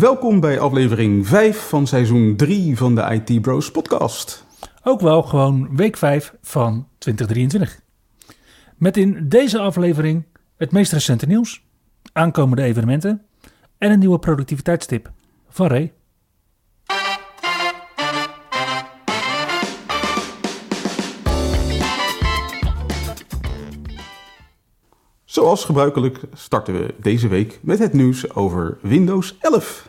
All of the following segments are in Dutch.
Welkom bij aflevering 5 van seizoen 3 van de IT Bros podcast. Ook wel gewoon week 5 van 2023. Met in deze aflevering het meest recente nieuws, aankomende evenementen en een nieuwe productiviteitstip van Ray. Zoals gebruikelijk starten we deze week met het nieuws over Windows 11.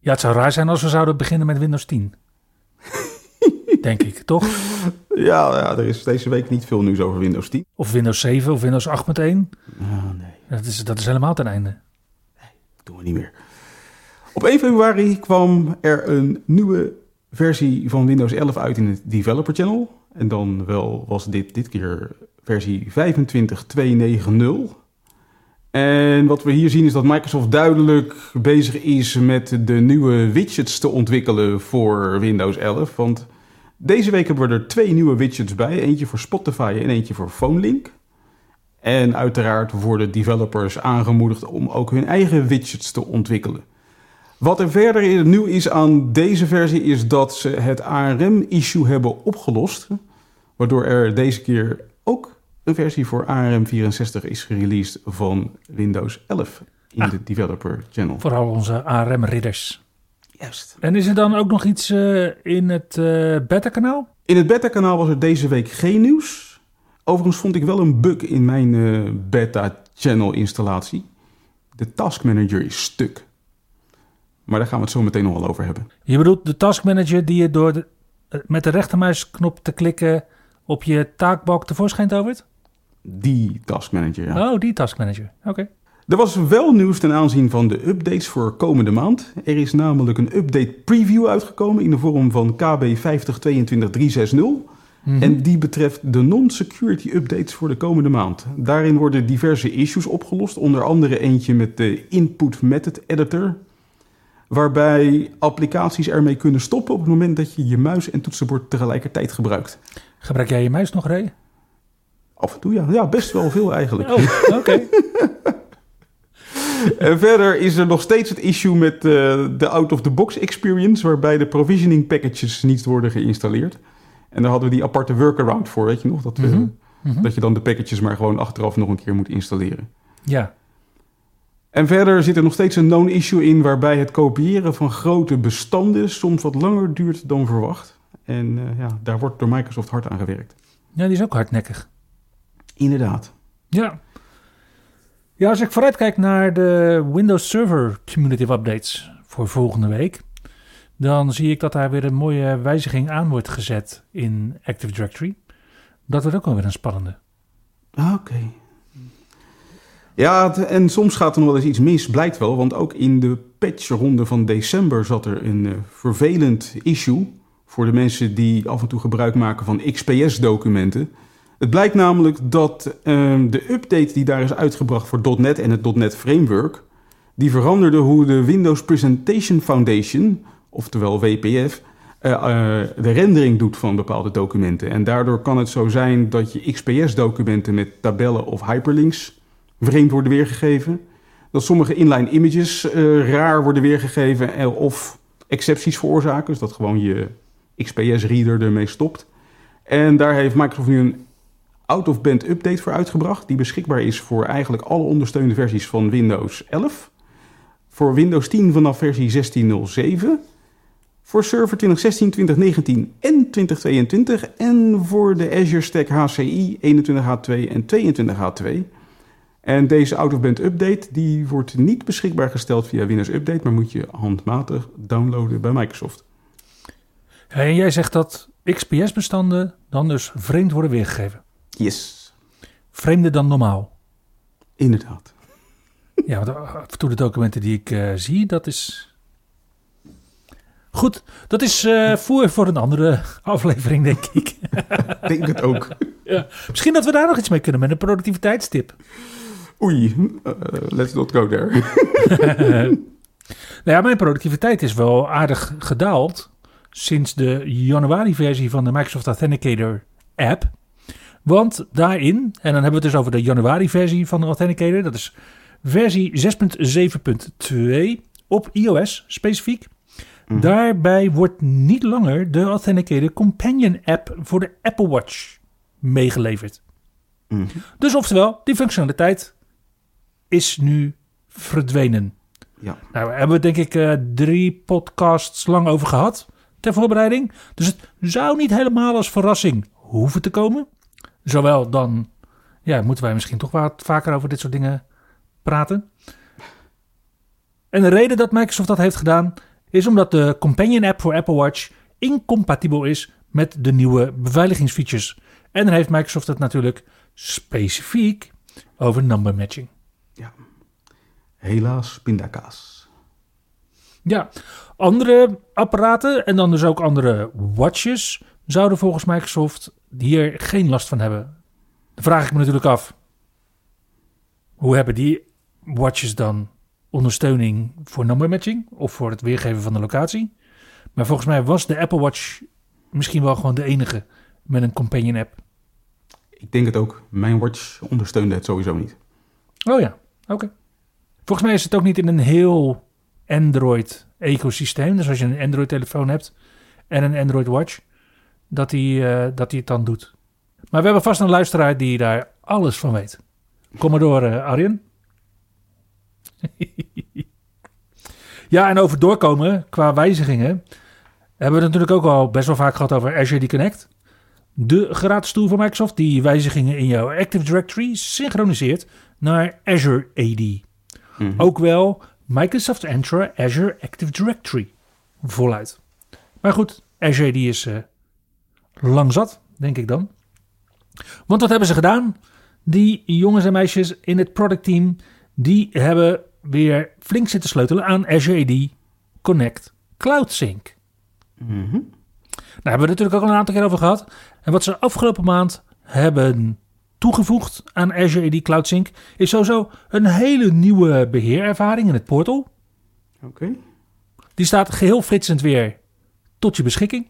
Ja, het zou raar zijn als we zouden beginnen met Windows 10. Denk ik, toch? Ja, ja, er is deze week niet veel nieuws over Windows 10. Of Windows 7 of Windows 8.1. Oh, nee, Dat is, dat is helemaal ten einde. dat doen we niet meer. Op 1 februari kwam er een nieuwe versie van Windows 11 uit in het Developer Channel. En dan wel was dit dit keer versie 25.290. En wat we hier zien is dat Microsoft duidelijk bezig is met de nieuwe widgets te ontwikkelen voor Windows 11. Want deze week hebben we er twee nieuwe widgets bij. Eentje voor Spotify en eentje voor PhoneLink. En uiteraard worden developers aangemoedigd om ook hun eigen widgets te ontwikkelen. Wat er verder nieuw is aan deze versie is dat ze het ARM-issue hebben opgelost. Waardoor er deze keer ook een versie voor ARM64 is gereleased van Windows 11 in Ah. de Developer Channel. Vooral onze ARM-ridders. Juist. En is er dan ook nog iets eh, in het eh beta-kanaal? In het beta-kanaal was er deze week geen nieuws. Overigens vond ik wel een bug in mijn eh, beta-channel installatie. De Task Manager is stuk. Maar daar gaan we het zo meteen nog wel over hebben. Je bedoelt de task manager die je door de, met de rechtermuisknop te klikken op je taakbalk tevoorschijn tovert? Die Task Manager, ja. Oh, die task manager. Oké. Er was wel nieuws ten aanzien van de updates voor komende maand. Er is namelijk een update preview uitgekomen in de vorm van KB 5022360. Mhm. En die betreft de non-security updates voor de komende maand. Daarin worden diverse issues opgelost, onder andere eentje met de Input Method Editor. Waarbij applicaties ermee kunnen stoppen op het moment dat je je muis en toetsenbord tegelijkertijd gebruikt. Gebruik jij je muis nog, Ray? Af en toe ja, ja best wel veel eigenlijk. Oh, oké. En verder is er nog steeds het issue met eh, de out-of-the-box experience, waarbij de provisioning packages niet worden geïnstalleerd. En daar hadden we die aparte workaround voor, weet je nog? Dat, we, Mhm, mhm. dat je dan de packages maar gewoon achteraf nog een keer moet installeren. Ja. En verder zit er nog steeds een known issue in waarbij het kopiëren van grote bestanden soms wat langer duurt dan verwacht. En eh, ja, daar wordt door Microsoft hard aan gewerkt. ja, die is ook hardnekkig. Inderdaad. Ja. Ja, als ik vooruitkijk naar de Windows Server Cumulative Updates voor volgende week, dan zie ik dat daar weer een mooie wijziging aan wordt gezet in Active Directory. Dat wordt ook wel weer een spannende. Ah, Oké. Ja, en soms gaat er nog wel eens iets mis, blijkt wel. Want ook in de patchronde van december zat er een eh, vervelend issue... voor de mensen die af en toe gebruik maken van XPS-documenten. Het blijkt namelijk dat ehm, de update die daar is uitgebracht voor .NET en het .NET Framework... die veranderde hoe de Windows Presentation Foundation, oftewel WPF... eh, eh, de rendering doet van bepaalde documenten. En daardoor kan het zo zijn dat je XPS-documenten met tabellen of hyperlinks vreemd worden weergegeven. Dat sommige inline images eh, raar worden weergegeven of excepties veroorzaken. Dus dat gewoon je XPS-reader ermee stopt. En daar heeft Microsoft nu een out-of-band update voor uitgebracht. Die beschikbaar is voor eigenlijk alle ondersteunde versies van Windows 11. Voor Windows 10 vanaf versie 16.07. Voor Server 2016, 2019 en 2022. En voor de Azure Stack HCI 21H2 en 22H2. En deze out-of-band update die wordt niet beschikbaar gesteld via Windows Update, maar moet je handmatig downloaden bij Microsoft. En jij zegt dat XPS-bestanden dan dus vreemd worden weergegeven. Yes, Vreemder dan normaal. inderdaad. Ja, want af en toe de documenten die ik eh, zie, dat is Goed, dat is eh voor, voor een andere aflevering, denk ik. Ik denk het ook. ja. Misschien dat we daar nog iets mee kunnen met een productiviteitstip. Oei, eh, let's not go there. Nou ja, mijn productiviteit is wel aardig gedaald sinds de januari-versie van de Microsoft Authenticator app. Want daarin, en dan hebben we het dus over de januari-versie van de Authenticator, dat is versie 6.7.2 op iOS specifiek. Mhm. Daarbij wordt niet langer de Authenticator Companion app voor de Apple Watch meegeleverd. Mhm. Dus oftewel, die functionaliteit is nu verdwenen. Ja. Nou, we hebben denk ik eh, drie podcasts lang over gehad ter voorbereiding. Dus het zou niet helemaal als verrassing hoeven te komen. Zowel dan, ja, moeten wij misschien toch wat vaker over dit soort dingen praten. En de reden dat Microsoft dat heeft gedaan, is omdat de Companion app voor Apple Watch incompatibel is met de nieuwe beveiligingsfeatures. En dan heeft Microsoft het natuurlijk specifiek over number matching. Helaas, pindakaas. Ja, andere apparaten en dan dus ook andere watches zouden volgens Microsoft hier geen last van hebben. Dan vraag ik me natuurlijk af, hoe hebben die watches dan ondersteuning voor number matching of voor het weergeven van de locatie? Maar volgens mij was de Apple Watch misschien wel gewoon de enige met een companion app. Ik denk het ook. Mijn watch ondersteunde het sowieso niet. Oh ja, oké. Volgens mij is het ook niet in een heel Android-ecosysteem. Dus als je een Android-telefoon hebt en een Android-watch, dat die, eh, dat die het dan doet. Maar we hebben vast een luisteraar die daar alles van weet. Kom maar door, eh, Arjen. ja, en over doorkomen qua wijzigingen hebben we het natuurlijk ook al best wel vaak gehad over Azure Connect. De gratis tool van Microsoft die wijzigingen in jouw Active Directory synchroniseert naar Azure AD. Mhm. Ook wel Microsoft Entra Azure Active Directory. Voluit. Maar goed, Azure AD is eh, lang zat, denk ik dan. Want wat hebben ze gedaan? Die jongens en meisjes in het productteam, die hebben weer flink zitten sleutelen aan Azure AD Connect Cloud Sync. Mhm. Daar hebben we het natuurlijk ook al een aantal keer over gehad. En wat ze afgelopen maand hebben toegevoegd aan Azure AD Cloud Sync is sowieso een hele nieuwe beheerervaring in het portal. Oké. Die staat geheel flitsend weer tot je beschikking.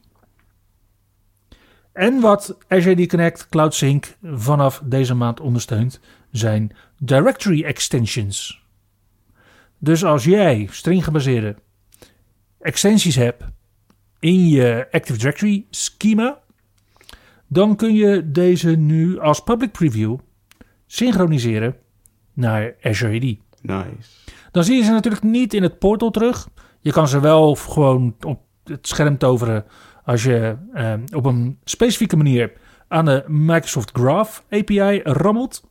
En wat Azure AD Connect Cloud Sync vanaf deze maand ondersteunt zijn directory extensions. Dus als jij string gebaseerde extensies hebt in je Active Directory schema, dan kun je deze nu als public preview synchroniseren naar Azure AD. Nice. Dan zie je ze natuurlijk niet in het portal terug. Je kan ze wel gewoon op het scherm toveren als je eh, op een specifieke manier aan de Microsoft Graph API rammelt.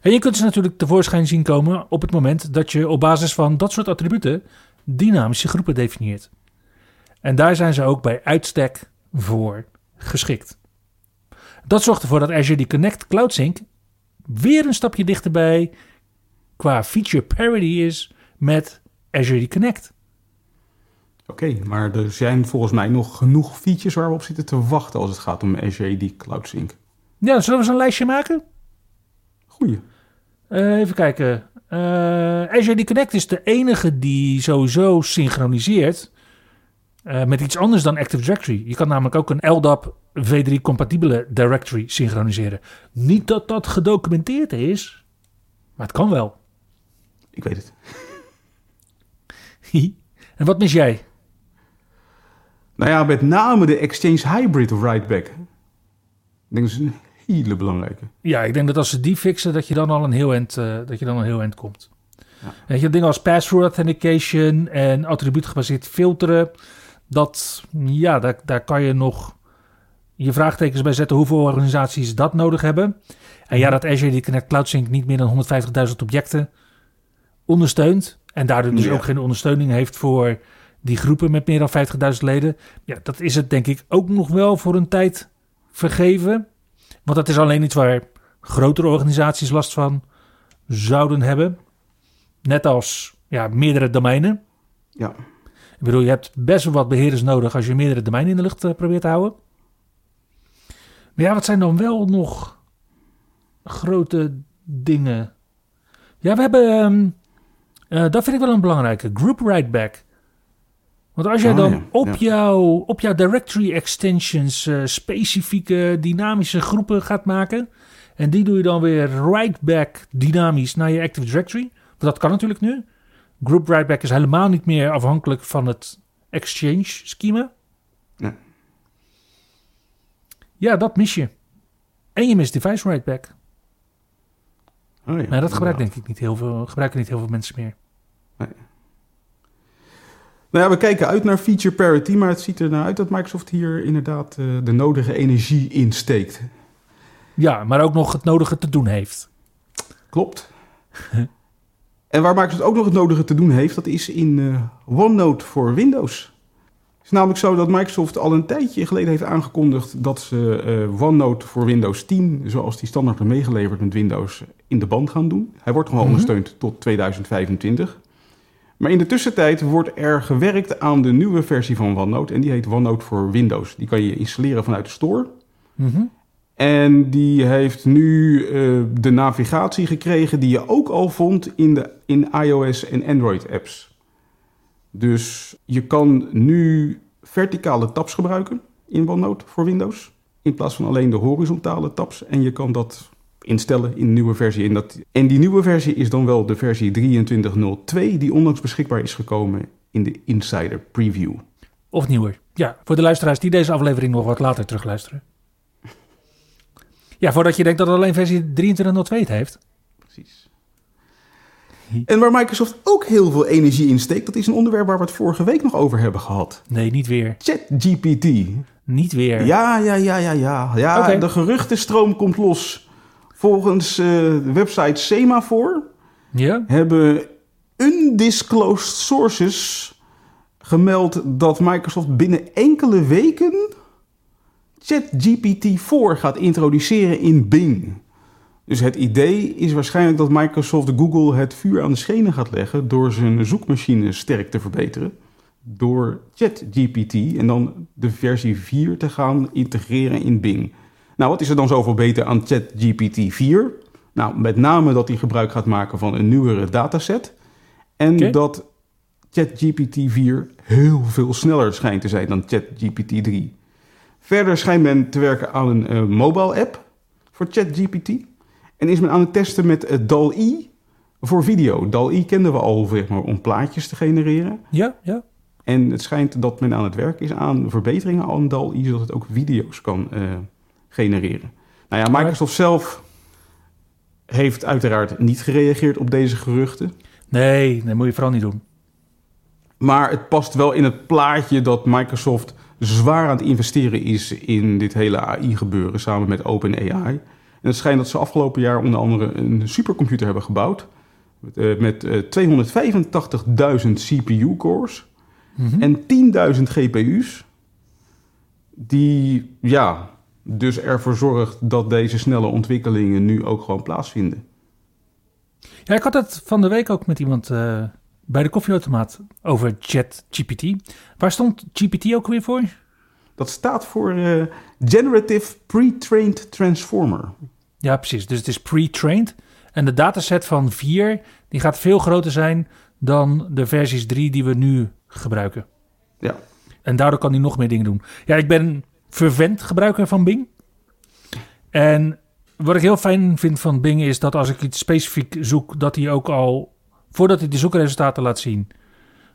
En je kunt ze natuurlijk tevoorschijn zien komen op het moment dat je op basis van dat soort attributen dynamische groepen definieert. En daar zijn ze ook bij uitstek voor geschikt. Dat zorgt ervoor dat Azure die Connect Cloud Sync weer een stapje dichterbij qua feature parity is met Azure Connect. Oké, maar er zijn volgens mij nog genoeg features waar we op zitten te wachten als het gaat om Azure AD Cloud Sync. Ja, zullen we eens een lijstje maken? Goeie. Eh, even kijken. Eh Azure Connect is de enige die sowieso synchroniseert eh, met iets anders dan Active Directory. Je kan namelijk ook een LDAP v3-compatibele directory synchroniseren. Niet dat dat gedocumenteerd is, maar het kan wel. Ik weet het. en wat mis jij? Nou ja, met name de Exchange Hybrid Writeback. Ik denk dat is een hele belangrijke. Ja, ik denk dat als ze die fixen, dat je dan al een heel eind, eh, dat je dan een heel eind komt. Ja. Weet je, dingen als password authentication en attribuutgebaseerd filteren, dat, ja, daar, daar kan je nog je vraagtekens bij zetten hoeveel organisaties dat nodig hebben. En ja, dat Azure die Connect Cloud Sync niet meer dan 150.000 objecten ondersteunt en daardoor dus Ja. ook geen ondersteuning heeft voor die groepen met meer dan 50.000 leden. Ja, dat is het denk ik ook nog wel voor een tijd vergeven. Want dat is alleen iets waar grotere organisaties last van zouden hebben. Net als ja, meerdere domeinen. Ja. Ik bedoel, je hebt best wel wat beheerders nodig als je meerdere domeinen in de lucht eh, probeert te houden. Maar ja, wat zijn dan wel nog grote dingen? Ja, we hebben, ehm, eh, dat vind ik wel een belangrijke, group write-back. Want als jij Oh, dan ja, op, ja. jouw, op jouw directory extensions eh, specifieke dynamische groepen gaat maken. En die doe je dan weer write-back dynamisch naar je Active Directory. Want dat kan natuurlijk nu. Group write-back is helemaal niet meer afhankelijk van het Exchange schema. Ja. Ja, dat mis je. En je mist device write-back. Oh ja, Maar dat gebruikt denk ik niet heel veel, gebruiken niet heel veel mensen meer. Nou ja, we kijken uit naar feature parity, maar het ziet er naar uit dat Microsoft hier inderdaad eh, de nodige energie insteekt. Ja, maar ook nog het nodige te doen heeft. Klopt. en waar Microsoft ook nog het nodige te doen heeft, dat is in eh, OneNote voor Windows. Het is namelijk zo dat Microsoft al een tijdje geleden heeft aangekondigd dat ze eh, OneNote voor Windows 10, zoals die standaard meegeleverd met Windows, in de band gaan doen. Hij wordt wel Mhm. ondersteund tot 2025. Maar in de tussentijd wordt er gewerkt aan de nieuwe versie van OneNote en die heet OneNote voor Windows. Die kan je installeren vanuit de store. Mhm. En die heeft nu eh, de navigatie gekregen die je ook al vond in, de, in iOS en Android apps. Dus je kan nu verticale tabs gebruiken in OneNote voor Windows. In plaats van alleen de horizontale tabs. En je kan dat instellen in de nieuwe versie. En, dat, en die nieuwe versie is dan wel de versie 23.02 die onlangs beschikbaar is gekomen in de Insider Preview. Of nieuwer. Ja, voor de luisteraars die deze aflevering nog wat later terugluisteren. Ja, voordat je denkt dat het alleen versie 2302 het heeft. Precies. En waar Microsoft ook heel veel energie in steekt, dat is een onderwerp waar we het vorige week nog over hebben gehad. Nee, niet weer. ChatGPT. Niet weer. Ja, ja, ja, ja, ja. Ja, de geruchtenstroom komt los. Volgens eh, de website Semaphore Ja? hebben undisclosed sources gemeld dat Microsoft binnen enkele weken ChatGPT-4 gaat introduceren in Bing. Dus het idee is waarschijnlijk dat Microsoft Google het vuur aan de schenen gaat leggen door zijn zoekmachine sterk te verbeteren. Door ChatGPT en dan de versie 4 te gaan integreren in Bing. Nou, wat is er dan zoveel beter aan ChatGPT 4? Nou, met name dat hij gebruik gaat maken van een nieuwere dataset. En dat ChatGPT 4 heel veel sneller schijnt te zijn dan ChatGPT 3. Verder schijnt men te werken aan een eh, mobile app voor ChatGPT. En is men aan het testen met uh, DAL-E voor video. DAL-E kenden we al zeg maar, om plaatjes te genereren. Ja, ja. En het schijnt dat men aan het werk is aan verbeteringen aan DAL-E, zodat het ook video's kan eh, genereren. Nou ja, Microsoft zelf heeft uiteraard niet gereageerd op deze geruchten. Nee, dat moet je vooral niet doen. Maar het past wel in het plaatje dat Microsoft zwaar aan het investeren is in dit hele AI-gebeuren samen met OpenAI. En het schijnt dat ze afgelopen jaar onder andere een supercomputer hebben gebouwd. Met, eh, met eh, 285.000 CPU-cores Mhm. en 10.000 GPU's. Die ja, dus ervoor zorgt dat deze snelle ontwikkelingen nu ook gewoon plaatsvinden. Ja, ik had het van de week ook met iemand eh, bij de koffieautomaat over ChatGPT. Waar stond GPT ook weer voor? Dat staat voor eh, Generative Pre-trained Transformer. Ja, precies. Dus het is pre-trained. En de dataset van 4 die gaat veel groter zijn dan de versies 3 die we nu gebruiken. Ja. En daardoor kan hij nog meer dingen doen. Ja, ik ben een vervent gebruiker van Bing. En wat ik heel fijn vind van Bing is dat als ik iets specifiek zoek, dat hij ook al, voordat hij de zoekresultaten laat zien,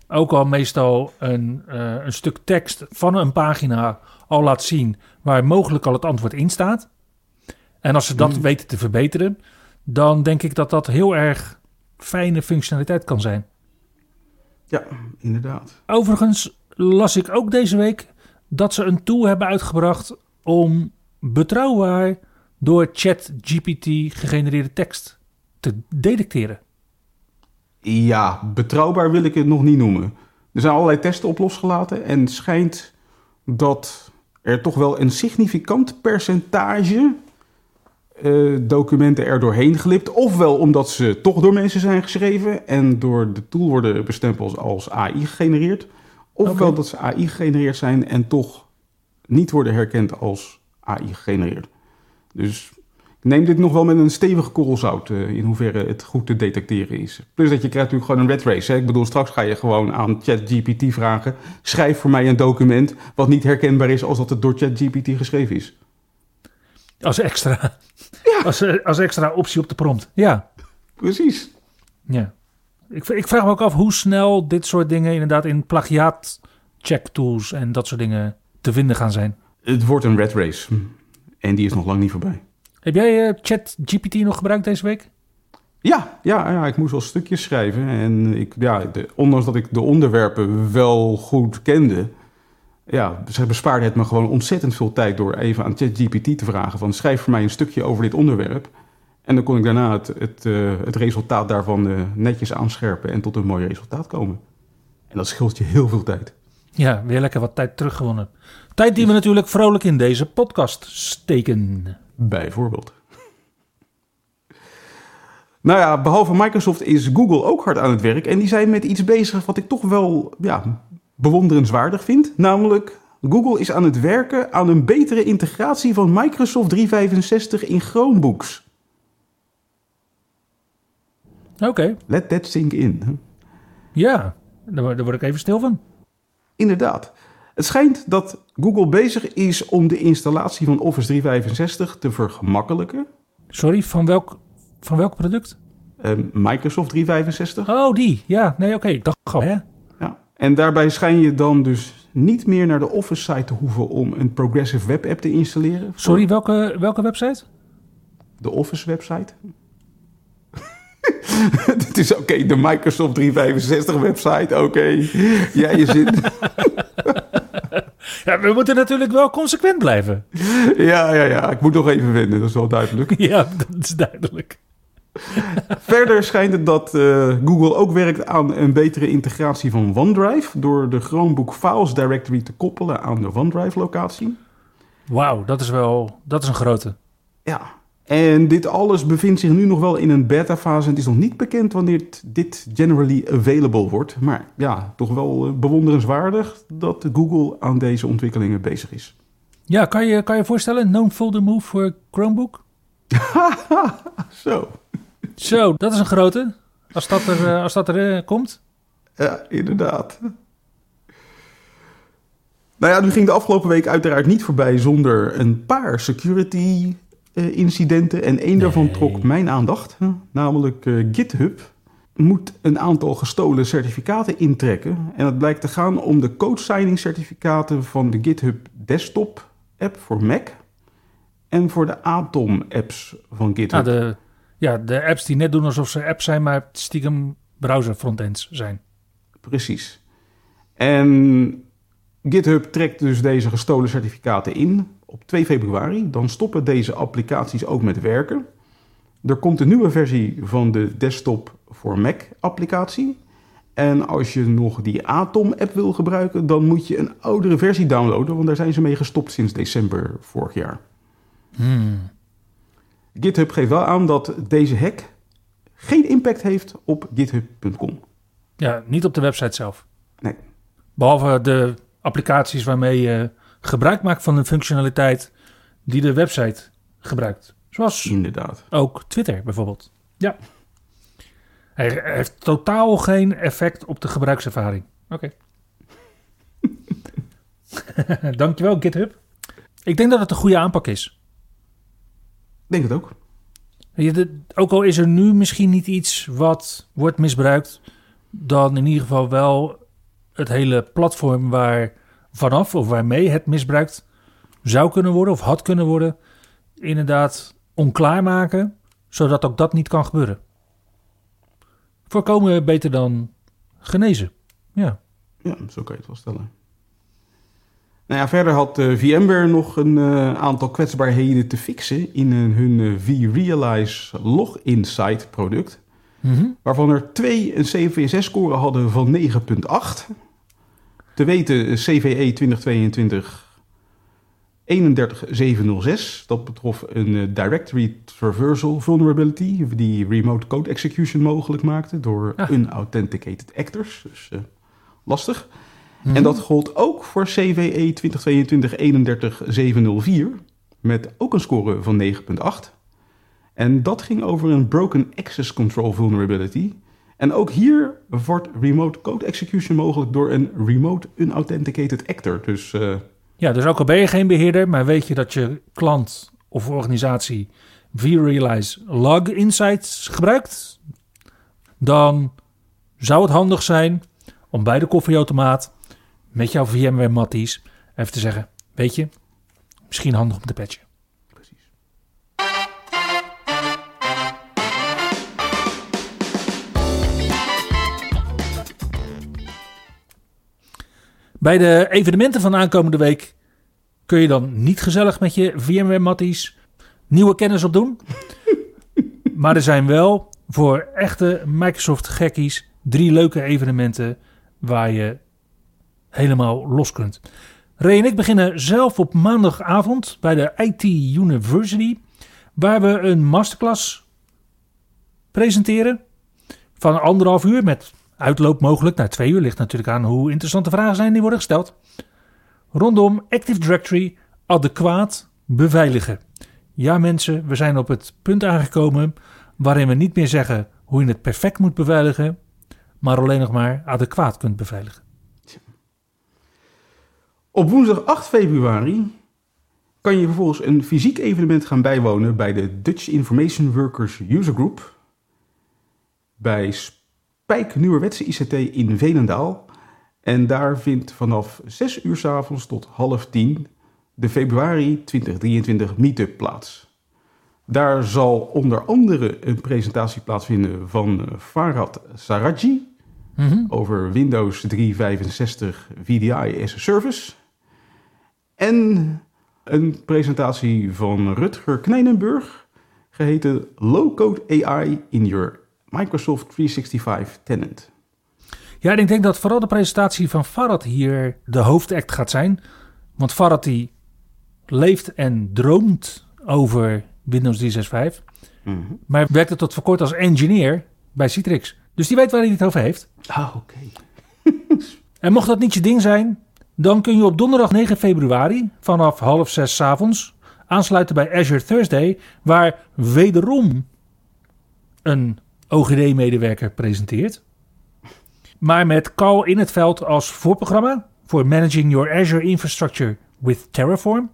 ook al meestal een, eh, een stuk tekst van een pagina al laat zien waar mogelijk al het antwoord in staat. En als ze dat Hmm. weten te verbeteren, dan denk ik dat dat heel erg fijne functionaliteit kan zijn. Ja, inderdaad. Overigens las ik ook deze week dat ze een tool hebben uitgebracht om betrouwbaar door ChatGPT gegenereerde tekst te detecteren. Ja, betrouwbaar wil ik het nog niet noemen. Er zijn allerlei testen op losgelaten en schijnt dat er toch wel een significant percentage eh, documenten er doorheen glipt. Ofwel omdat ze toch door mensen zijn geschreven en door de tool worden bestempeld als AI gegenereerd. Ofwel dat ze AI gegenereerd zijn en toch niet worden herkend als AI gegenereerd. Dus ik neem dit nog wel met een stevige korrel zout eh, in hoeverre het goed te detecteren is. Plus dat je krijgt natuurlijk gewoon een red race. Hè? Ik bedoel, straks ga je gewoon aan ChatGPT vragen... schrijf voor mij een document wat niet herkenbaar is als dat het door ChatGPT geschreven is. Als extra, als, eh, als extra optie op de prompt. Ja, Precies. ja. Ik, ik vraag me ook af hoe snel dit soort dingen inderdaad in plagiaat check tools en dat soort dingen te vinden gaan zijn. Het wordt een red race. En die is nog lang niet voorbij. Heb jij eh, ChatGPT nog gebruikt deze week? Ja, ja, ja, ik moest wel stukjes schrijven. En ik, ja, de, ondanks dat ik de onderwerpen wel goed kende... Ja, ze bespaarde het me gewoon ontzettend veel tijd... door even aan ChatGPT te vragen van... schrijf voor mij een stukje over dit onderwerp. En dan kon ik daarna het, het, eh, het resultaat daarvan eh, netjes aanscherpen... en tot een mooi resultaat komen. En dat scheelt je heel veel tijd. Ja, weer lekker wat tijd teruggewonnen. Tijd die we natuurlijk vrolijk in deze podcast steken. Bijvoorbeeld. Nou ja, behalve Microsoft is Google ook hard aan het werk. En die zijn met iets bezig wat ik toch wel ja, bewonderenswaardig vind. Namelijk, Google is aan het werken aan een betere integratie van Microsoft 365 in Chromebooks. Oké, Let that sink in. ja, daar, word- ik even stil van. Inderdaad. Het schijnt dat Google bezig is om de installatie van Office 365 te vergemakkelijken. Sorry, van welk, van welk product? Eh, Microsoft 365. Oh, die. Ja, nee, oké. Ik dacht gewoon, hè? Ja. En daarbij schijn je dan dus niet meer naar de Office-site te hoeven om een Progressive Web App te installeren. Sorry, welke, welke website? De Office-website. Het is oké, de Microsoft 365-website, oké. Ja, je zit... Ja, we moeten natuurlijk wel consequent blijven. Ja, ja, ja, ik moet nog even vinden, dat is wel duidelijk. Ja, dat is duidelijk. Verder schijnt het dat eh, Google ook werkt aan een betere integratie van OneDrive... door de Chromebook Files Directory te koppelen aan de OneDrive-locatie. Wauw, dat is wel, dat is een grote. Ja, en dit alles bevindt zich nu nog wel in een beta-fase. En het is nog niet bekend wanneer dit generally available wordt. Maar ja, toch wel eh, bewonderenswaardig dat Google aan deze ontwikkelingen bezig is. Ja, kan je kan je voorstellen, known folder move voor Chromebook? Zo, Zo, dat is een grote. Als dat er, eh, als dat er eh, komt. ja, inderdaad. Nou ja, nu ging de afgelopen week uiteraard niet voorbij zonder een paar security incidenten. En één daarvan trok mijn aandacht, namelijk eh, GitHub. Moet een aantal gestolen certificaten intrekken. En het blijkt te gaan om de code signing certificaten van de GitHub desktop app voor Mac. En voor de Atom apps van GitHub. Nou, de, ja, de apps die net doen alsof ze apps zijn, maar stiekem browser frontends zijn. Precies. En GitHub trekt dus deze gestolen certificaten in op 2 februari. Dan stoppen deze applicaties ook met werken. Er komt een nieuwe versie van de desktop voor Mac applicatie. En als je nog die Atom app wil gebruiken, dan moet je een oudere versie downloaden, want daar zijn ze mee gestopt sinds december vorig jaar. Hmm. GitHub geeft wel aan dat deze hack geen impact heeft op github.com. Ja, niet op de website zelf. Nee. Behalve de applicaties waarmee je gebruik maakt van een functionaliteit die de website gebruikt. Zoals Inderdaad. ook Twitter bijvoorbeeld. Ja. Hij heeft totaal geen effect op de gebruikservaring. Oké. Dankjewel, GitHub. Ik denk dat het een goede aanpak is. Denk het ook. Ook al is er nu misschien niet iets wat wordt misbruikt, dan in ieder geval wel het hele platform waar vanaf of waarmee het misbruikt zou kunnen worden of had kunnen worden, inderdaad onklaar maken, zodat ook dat niet kan gebeuren. Voorkomen beter dan genezen. Ja. Ja, zo kan je het wel stellen. Nou ja, verder had eh, VMware nog een eh, aantal kwetsbaarheden te fixen in eh, hun vRealize Login Site product. Mhm. Waarvan er twee een CVSS-score hadden van 9.8. Te weten CVE 2022 31706. Dat betrof een eh, directory traversal vulnerability die remote code execution mogelijk maakte door Ah. unauthenticated actors. Dus eh, lastig. Mhm. En dat gold ook voor E CVE 2022-31704 met ook een score van 9.8. En dat ging over een broken access control vulnerability. En ook hier wordt remote code execution mogelijk door een remote unauthenticated actor. Dus eh, Ja, dus ook al ben je geen beheerder, maar weet je dat je klant of organisatie vRealize Log Insights gebruikt, dan zou het handig zijn om bij de koffieautomaat met jouw VMware Matties even te zeggen, weet je, misschien handig om te patchen. Bij de evenementen van aankomende week kun je dan niet gezellig met je VMware Matties nieuwe kennis opdoen. maar er zijn wel voor echte Microsoft gekkies drie leuke evenementen waar je helemaal los kunt. Ray en ik beginnen zelf op maandagavond bij de IT University, waar we een masterclass presenteren van anderhalf uur met uitloop mogelijk naar twee uur. Ligt natuurlijk aan hoe interessante vragen zijn die worden gesteld. Rondom Active Directory adequaat beveiligen. Ja mensen, we zijn op het punt aangekomen waarin we niet meer zeggen hoe je het perfect moet beveiligen, maar alleen nog maar adequaat kunt beveiligen. Op woensdag 8 februari kan je vervolgens een fysiek evenement gaan bijwonen bij de Dutch Information Workers User Group. Bij Spijk Nieuwerwetse ICT in Veenendaal. En daar vindt vanaf 6 uur s avonds tot half 10 de februari 2023 meetup plaats. Daar zal onder andere een presentatie plaatsvinden van eh, Farhad Saraji Mhm. over Windows 365 VDI as a Service. En een presentatie van Rutger Knijnenburg, geheten Low Code AI in Your Microsoft 365 Tenant. Ja, en ik denk dat vooral de presentatie van Farad hier de hoofdact gaat zijn. Want Farad die leeft en droomt over Windows 365. Maar werkte tot voor kort als engineer bij Citrix. Dus die weet waar hij het over heeft. Ah, oké. En mocht dat niet je ding zijn, dan kun je op donderdag 9 februari vanaf half zes 's avonds aansluiten bij Azure Thursday, waar wederom een OGD-medewerker presenteert. Maar met Carl in het veld als voorprogramma voor Managing Your Azure Infrastructure with Terraform.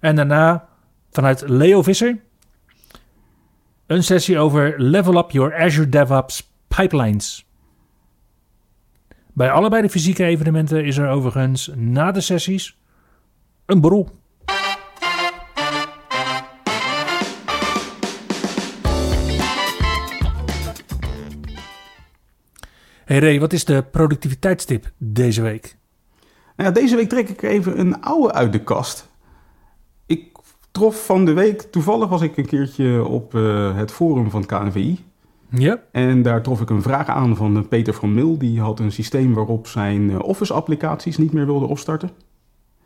En daarna vanuit Leo Visser een sessie over Level Up Your Azure DevOps Pipelines. Bij allebei de fysieke evenementen is er overigens na de sessies een borrel. Hey Ray, wat is de productiviteitstip deze week? Nou ja, deze week trek ik even een oude uit de kast. Ik trof van de week, toevallig was ik een keertje op eh, het forum van het KNVI. Ja? En daar trof ik een vraag aan van eh, Peter van Mil. Die had een systeem waarop zijn eh, Office-applicaties niet meer wilde opstarten.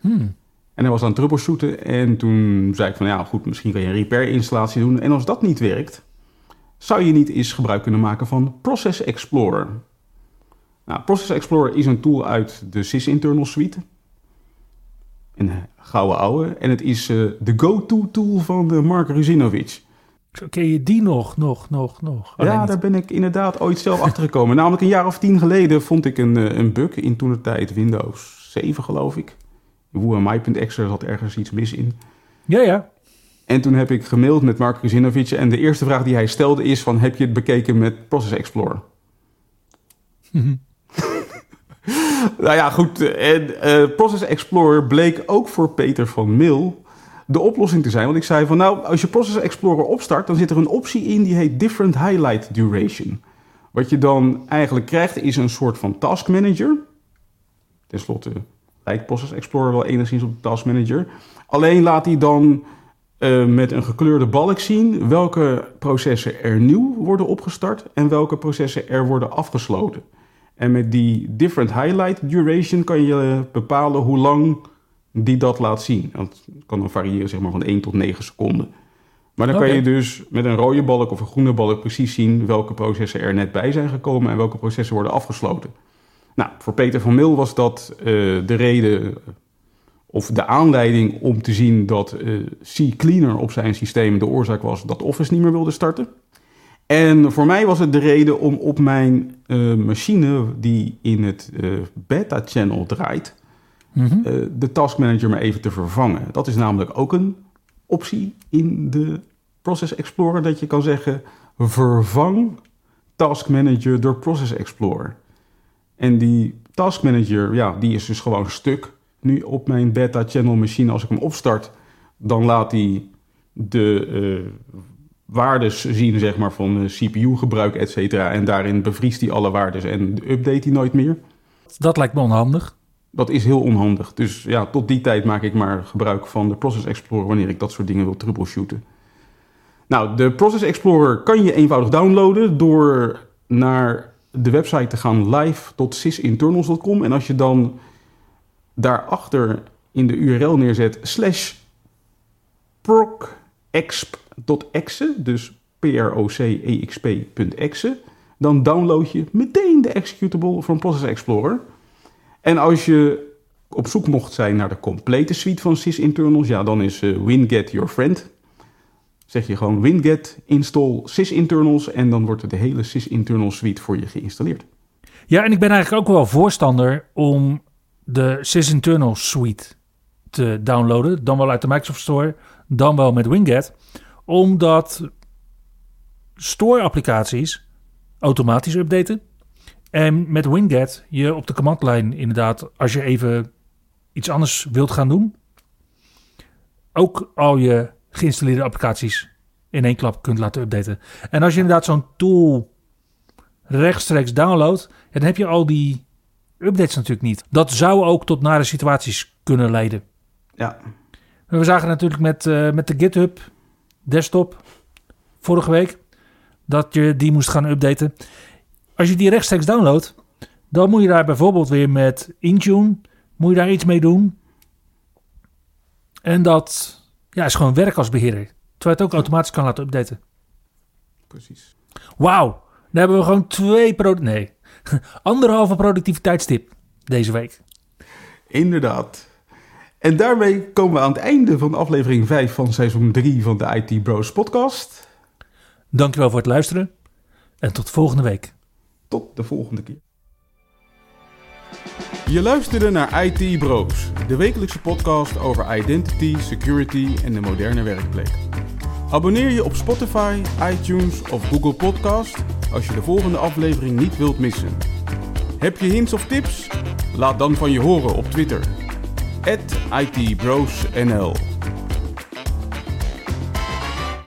Hmm. En hij was aan het troubleshooten. En toen zei ik van ja, goed, misschien kan je een repair-installatie doen. En als dat niet werkt, zou je niet eens gebruik kunnen maken van Process Explorer. Nou, Process Explorer is een tool uit de SysInternal suite. Een eh, gouden ouwe. En het is eh, de go-to tool van de Mark Ruzinovic. Ken je die nog, nog, nog, nog? Oh, ja, daar ben ik inderdaad ooit zelf achter gekomen. Namelijk een jaar of tien geleden vond ik een, een bug in toen de tijd Windows 7, geloof ik. WMI.exe zat ergens iets mis in. Ja, ja. En toen heb ik gemaild met Mark Ruzinovic. En de eerste vraag die hij stelde is van... heb je het bekeken met Process Explorer? Nou ja, goed. En eh, Process Explorer bleek ook voor Peter van Mil de oplossing te zijn. Want ik zei van nou, als je Process Explorer opstart... dan zit er een optie in die heet Different Highlight Duration. Wat je dan eigenlijk krijgt is een soort van task manager. Ten slotte lijkt Process Explorer wel enigszins op de task manager. Alleen laat hij dan eh, met een gekleurde balk zien welke processen er nieuw worden opgestart en welke processen er worden afgesloten. En met die different highlight duration kan je eh, bepalen hoe lang die dat laat zien. Dat kan dan variëren zeg maar, van 1 tot 9 seconden. Maar dan kan je dus met een rode balk of een groene balk precies zien welke processen er net bij zijn gekomen en welke processen worden afgesloten. Nou, voor Peter van Mil was dat uh, de reden of de aanleiding om te zien dat uh, C-Cleaner op zijn systeem de oorzaak was dat Office niet meer wilde starten. En voor mij was het de reden om op mijn uh, machine die in het beta-channel draait, mm -hmm. de Task Manager maar even te vervangen. Dat is namelijk ook een optie in de Process Explorer dat je kan zeggen vervang Task Manager door Process Explorer. En die Task Manager, ja, die is dus gewoon stuk. Nu op mijn beta channel machine, als ik hem opstart, dan laat hij de uh, waardes zien, zeg maar, van CPU-gebruik, et cetera. En daarin bevriest hij alle waardes en update hij nooit meer. Dat lijkt me onhandig. Dat is heel onhandig. Dus ja, tot die tijd maak ik maar gebruik van de Process Explorer wanneer ik dat soort dingen wil troubleshooten. Nou, de Process Explorer kan je eenvoudig downloaden door naar de website te gaan live.sysinternals.com. En als je dan daarachter in de URL neerzet slash procexp.exe, dus p-r-o-c-e-x-p.exe, dan download je meteen de executable van Process Explorer. En als je op zoek mocht zijn naar de complete suite van sysinternals, ja, dan is uh, Winget your friend zeg je gewoon winget install sysinternals en dan wordt de hele sysinternal suite voor je geïnstalleerd. Ja, en ik ben eigenlijk ook wel voorstander om de sysinternal suite te downloaden, dan wel uit de Microsoft Store, dan wel met Winget, omdat store applicaties automatisch updaten. En met Winget je op de commandlijn inderdaad, als je even iets anders wilt gaan doen, ook al je geïnstalleerde applicaties in één klap kunt laten updaten. En als je inderdaad zo'n tool rechtstreeks downloadt, dan heb je al die updates natuurlijk niet. Dat zou ook tot nare situaties kunnen leiden. Ja. We zagen natuurlijk met, uh, met de GitHub desktop vorige week dat je die moest gaan updaten. Als je die rechtstreeks downloadt, dan moet je daar bijvoorbeeld weer met Intune, moet je daar iets mee doen. En dat ja, is gewoon werk als beheerder. Terwijl het ook automatisch kan laten updaten. Precies. Wauw. Dan hebben we gewoon twee... Pro nee, anderhalve productiviteitstip deze week. Inderdaad. En daarmee komen we aan het einde van aflevering 5 van seizoen 3 van de IT Bros podcast. Dankjewel voor het luisteren en tot volgende week. Tot de volgende keer. Je luisterde naar IT Bros, de wekelijkse podcast over identity, security en de moderne werkplek. Abonneer je op Spotify, iTunes of Google Podcast als je de volgende aflevering niet wilt missen. Heb je hints of tips? Laat dan van je horen op Twitter. @itbrosnl